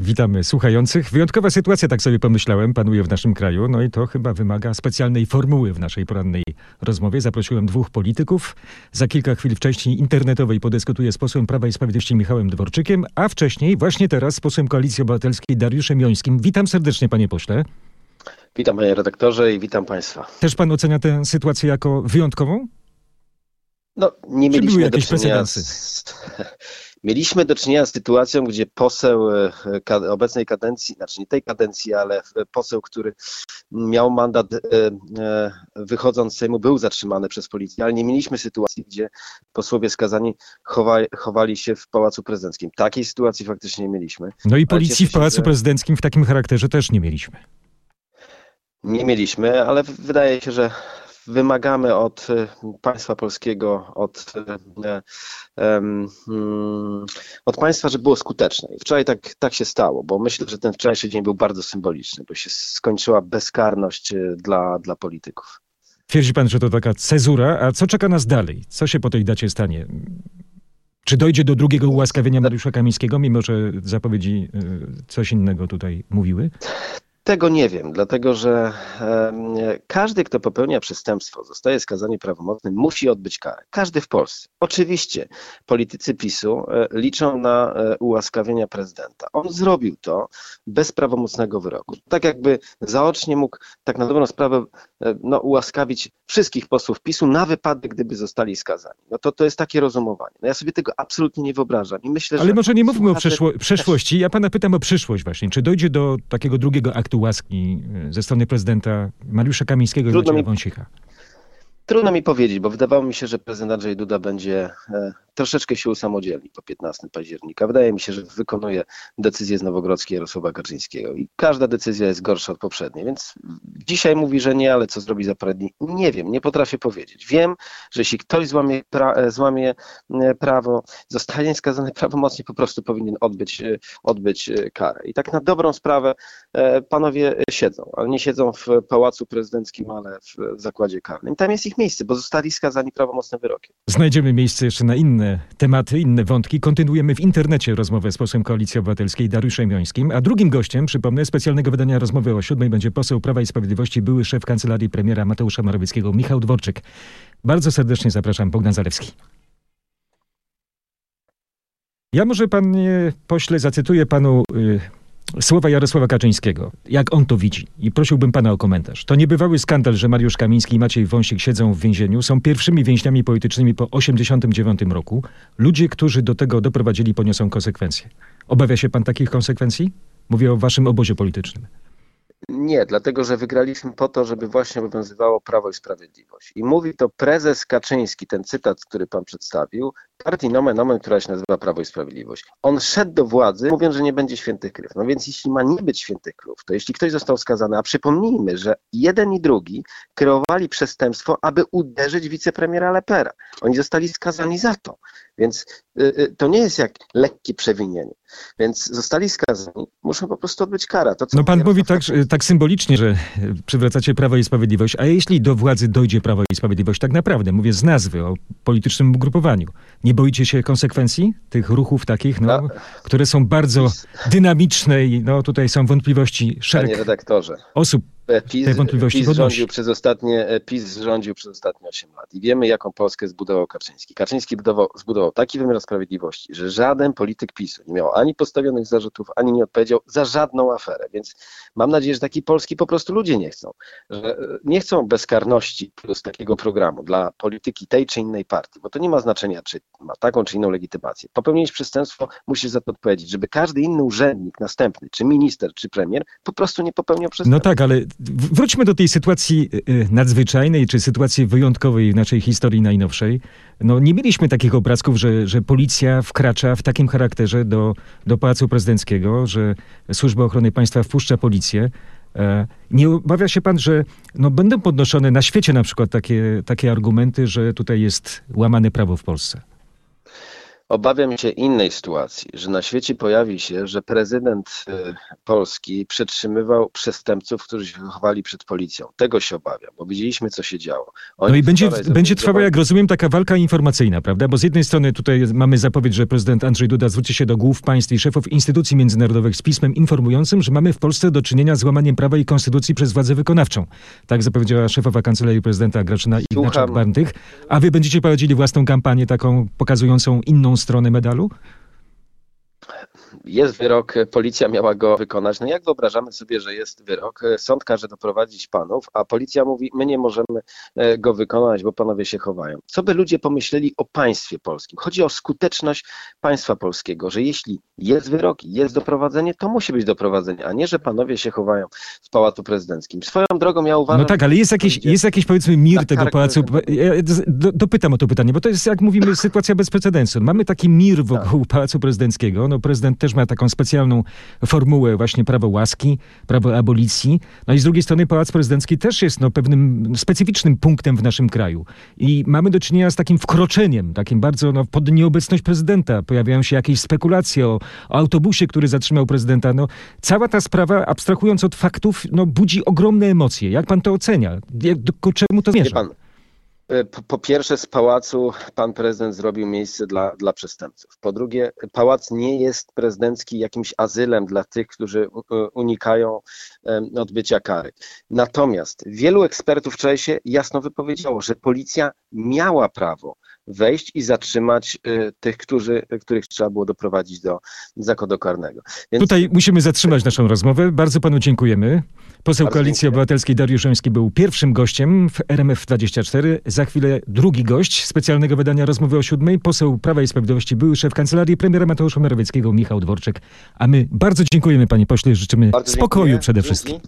Witamy słuchających. Wyjątkowa sytuacja, tak sobie pomyślałem, panuje w naszym kraju. No i to chyba wymaga specjalnej formuły w naszej porannej rozmowie. Zaprosiłem dwóch polityków. Za kilka chwil w części internetowej podyskutuję z posłem Prawa i Sprawiedliwości Michałem Dworczykiem, a wcześniej, właśnie teraz, z posłem Koalicji Obywatelskiej Dariuszem Jońskim. Witam serdecznie, panie pośle. Witam panie redaktorze i witam państwa. Też pan ocenia tę sytuację jako wyjątkową? No, nie Czy były mieliśmy do jakieś czynienia z... Mieliśmy do czynienia z sytuacją, gdzie poseł e, obecnej kadencji, znaczy nie tej kadencji, ale poseł, który miał mandat e, e, wychodząc z Sejmu, był zatrzymany przez policję, ale nie mieliśmy sytuacji, gdzie posłowie skazani chowa, chowali się w Pałacu Prezydenckim. Takiej sytuacji faktycznie nie mieliśmy. No i policji w Pałacu że- Prezydenckim w takim charakterze też nie mieliśmy. Nie mieliśmy, ale wydaje się, że wymagamy od e, państwa polskiego, od, e, em, mm, od państwa, żeby było skuteczne. I wczoraj tak, tak się stało, bo myślę, że ten wczorajszy dzień był bardzo symboliczny, bo się skończyła bezkarność dla, dla polityków. Twierdzi pan, że to taka cezura, a co czeka nas dalej? Co się po tej dacie stanie? Czy dojdzie do drugiego ułaskawienia Mariusza Kamińskiego, mimo że zapowiedzi y, coś innego tutaj mówiły? Tego nie wiem, dlatego że każdy, kto popełnia przestępstwo, zostaje skazany prawomocnym, musi odbyć karę. Każdy w Polsce. Oczywiście politycy PiSu e, liczą na e, ułaskawienia prezydenta. On zrobił to bez prawomocnego wyroku. Tak jakby zaocznie mógł tak na dobrą sprawę e, no, ułaskawić wszystkich posłów PiSu na wypadek, gdyby zostali skazani. No to, to jest takie rozumowanie. No ja sobie tego absolutnie nie wyobrażam i myślę, Ale że może nie mówmy o przeszło- przeszłości. Ja pana pytam o przyszłość właśnie. Czy dojdzie do takiego drugiego aktu łaski y, ze strony prezydenta Mariusza Kamińskiego i Trudno Macieja mi- Wąsika? Trudno mi powiedzieć, bo wydawało mi się, że prezydent Andrzej Duda będzie e, troszeczkę się usamodzielni po 15 października. Wydaje mi się, że wykonuje decyzję z Nowogrodzkiej Jarosława Kaczyńskiego i każda decyzja jest gorsza od poprzedniej, więc dzisiaj mówi, że nie, ale co zrobi za parę dni? Nie wiem, nie potrafię powiedzieć. Wiem, że jeśli ktoś złamie, pra, e, złamie e, prawo, zostanie skazany prawomocnie, po prostu powinien odbyć, e, odbyć karę. I tak na dobrą sprawę panowie siedzą, ale nie siedzą w Pałacu Prezydenckim, ale w zakładzie karnym. Tam jest ich miejsce, bo zostali skazani prawomocnym wyrokiem. Znajdziemy miejsce jeszcze na inne tematy, inne wątki. Kontynuujemy w internecie rozmowę z posłem Koalicji Obywatelskiej Dariuszem Jońskim, a drugim gościem, przypomnę, specjalnego wydania rozmowy o siódmej będzie poseł Prawa i Sprawiedliwości, były szef kancelarii premiera Mateusza Morawieckiego, Michał Dworczyk. Bardzo serdecznie zapraszam, Bogdan Zalewski. Ja może, panie pośle, zacytuję panu y, słowa Jarosława Kaczyńskiego, jak on to widzi. I prosiłbym pana o komentarz. To niebywały skandal, że Mariusz Kamiński i Maciej Wąsik siedzą w więzieniu. Są pierwszymi więźniami politycznymi po 89 roku. Ludzie, którzy do tego doprowadzili, poniosą konsekwencje. Obawia się pan takich konsekwencji? Mówię o waszym obozie politycznym. Nie, dlatego że wygraliśmy po to, żeby właśnie obowiązywało Prawo i Sprawiedliwość. I mówi to prezes Kaczyński, ten cytat, który pan przedstawił, partii nomen omen, która się nazywa Prawo i Sprawiedliwość. On szedł do władzy, mówiąc, że nie będzie świętych kryw. No więc jeśli ma nie być świętych krów, to jeśli ktoś został skazany, a przypomnijmy, że jeden i drugi kreowali przestępstwo, aby uderzyć wicepremiera Lepera. Oni zostali skazani za to. Więc y, y, to nie jest jak lekkie przewinienie. Więc zostali skazani, muszą po prostu odbyć karę. No pan mówi tak, tak symbolicznie, że przywracacie Prawo i Sprawiedliwość, a jeśli do władzy dojdzie Prawo i Sprawiedliwość, tak naprawdę, mówię z nazwy, o politycznym ugrupowaniu, nie boicie się konsekwencji tych ruchów takich, no, No. które są bardzo dynamiczne i no, tutaj są wątpliwości. Panie Szereg redaktorze, osób PiS, Te wątpliwości PiS, podnosi. rządził przez ostatnie, e, PiS rządził przez ostatnie 8 lat i wiemy, jaką Polskę zbudował Kaczyński. Kaczyński budował, zbudował taki wymiar sprawiedliwości, że żaden polityk PiSu nie miał ani postawionych zarzutów, ani nie odpowiedział za żadną aferę. Więc mam nadzieję, że taki Polski po prostu ludzie nie chcą. Że e, nie chcą bezkarności plus takiego programu dla polityki tej czy innej partii, bo to nie ma znaczenia, czy ma taką czy inną legitymację. Popełniłeś przestępstwo, musisz za to odpowiedzieć, żeby każdy inny urzędnik następny, czy minister, czy premier, po prostu nie popełniał przestępstwa. No tak, ale wróćmy do tej sytuacji y, y, nadzwyczajnej, czy sytuacji wyjątkowej w naszej historii najnowszej. No nie mieliśmy takich obrazków, że, że policja wkracza w takim charakterze do, do Pałacu Prezydenckiego, że Służba Ochrony Państwa wpuszcza policję. E, Nie obawia się pan, że no, będą podnoszone na świecie na przykład takie, takie argumenty, że tutaj jest łamane prawo w Polsce? Obawiam się innej sytuacji, że na świecie pojawi się, że prezydent y, Polski przetrzymywał przestępców, którzy się chowali przed policją. Tego się obawiam, bo widzieliśmy, co się działo. Oni No i będzie, będzie trwała, jak rozumiem, taka walka informacyjna, prawda? Bo z jednej strony tutaj mamy zapowiedź, że prezydent Andrzej Duda zwróci się do głów państw i szefów instytucji międzynarodowych z pismem informującym, że mamy w Polsce do czynienia z łamaniem prawa i konstytucji przez władzę wykonawczą. Tak zapowiedziała szefowa kancelarii prezydenta Grażyna Słucham. Ignaczak-Bardych. A wy będziecie prowadzili własną kampanię taką pokazującą inną stronę medalu? Jest wyrok, policja miała go wykonać. No jak wyobrażamy sobie, że jest wyrok, sąd każe doprowadzić panów, a policja mówi, my nie możemy e, go wykonać, bo panowie się chowają. Co by ludzie pomyśleli o państwie polskim? Chodzi o skuteczność państwa polskiego, że jeśli jest wyrok, jest doprowadzenie, to musi być doprowadzenie, a nie, że panowie się chowają w Pałacu Prezydenckim. Swoją drogą ja uważam... No tak, ale jest jakiś, jest jakiś powiedzmy mir tego pałacu. Ja do- dopytam o to pytanie, bo to jest, jak mówimy, sytuacja bez precedensu. Mamy taki mir wokół Tak. pałacu prezydenckiego. No, prezydent też ma taką specjalną formułę, właśnie prawo łaski, prawo abolicji. No i z drugiej strony pałac prezydencki też jest no, pewnym specyficznym punktem w naszym kraju. I mamy do czynienia z takim wkroczeniem, takim bardzo no, pod nieobecność prezydenta. Pojawiają się jakieś spekulacje o, o autobusie, który zatrzymał prezydenta. No, cała ta sprawa, abstrahując od faktów, no, budzi ogromne emocje. Jak pan to ocenia? Czemu to zmierza? E, po, po pierwsze z pałacu pan prezydent zrobił miejsce dla, dla przestępców. Po drugie, pałac nie jest prezydencki jakimś azylem dla tych, którzy unikają odbycia kary. Natomiast wielu ekspertów wczoraj się jasno wypowiedziało, że policja miała prawo wejść i zatrzymać e, tych, którzy, których trzeba było doprowadzić do zakładu karnego. Więc Tutaj musimy zatrzymać naszą rozmowę. Bardzo panu dziękujemy. Poseł Bardzo Koalicji dziękuję. Obywatelskiej Dariusz Joński był pierwszym gościem w RMF24. Za chwilę drugi gość specjalnego wydania rozmowy o siódmej. Poseł Prawa i Sprawiedliwości, były szef kancelarii premiera Mateusza Morawieckiego, Michał Dworczyk. A my bardzo dziękujemy panie pośle, życzymy bardzo spokoju dziękuję. przede wszystkim.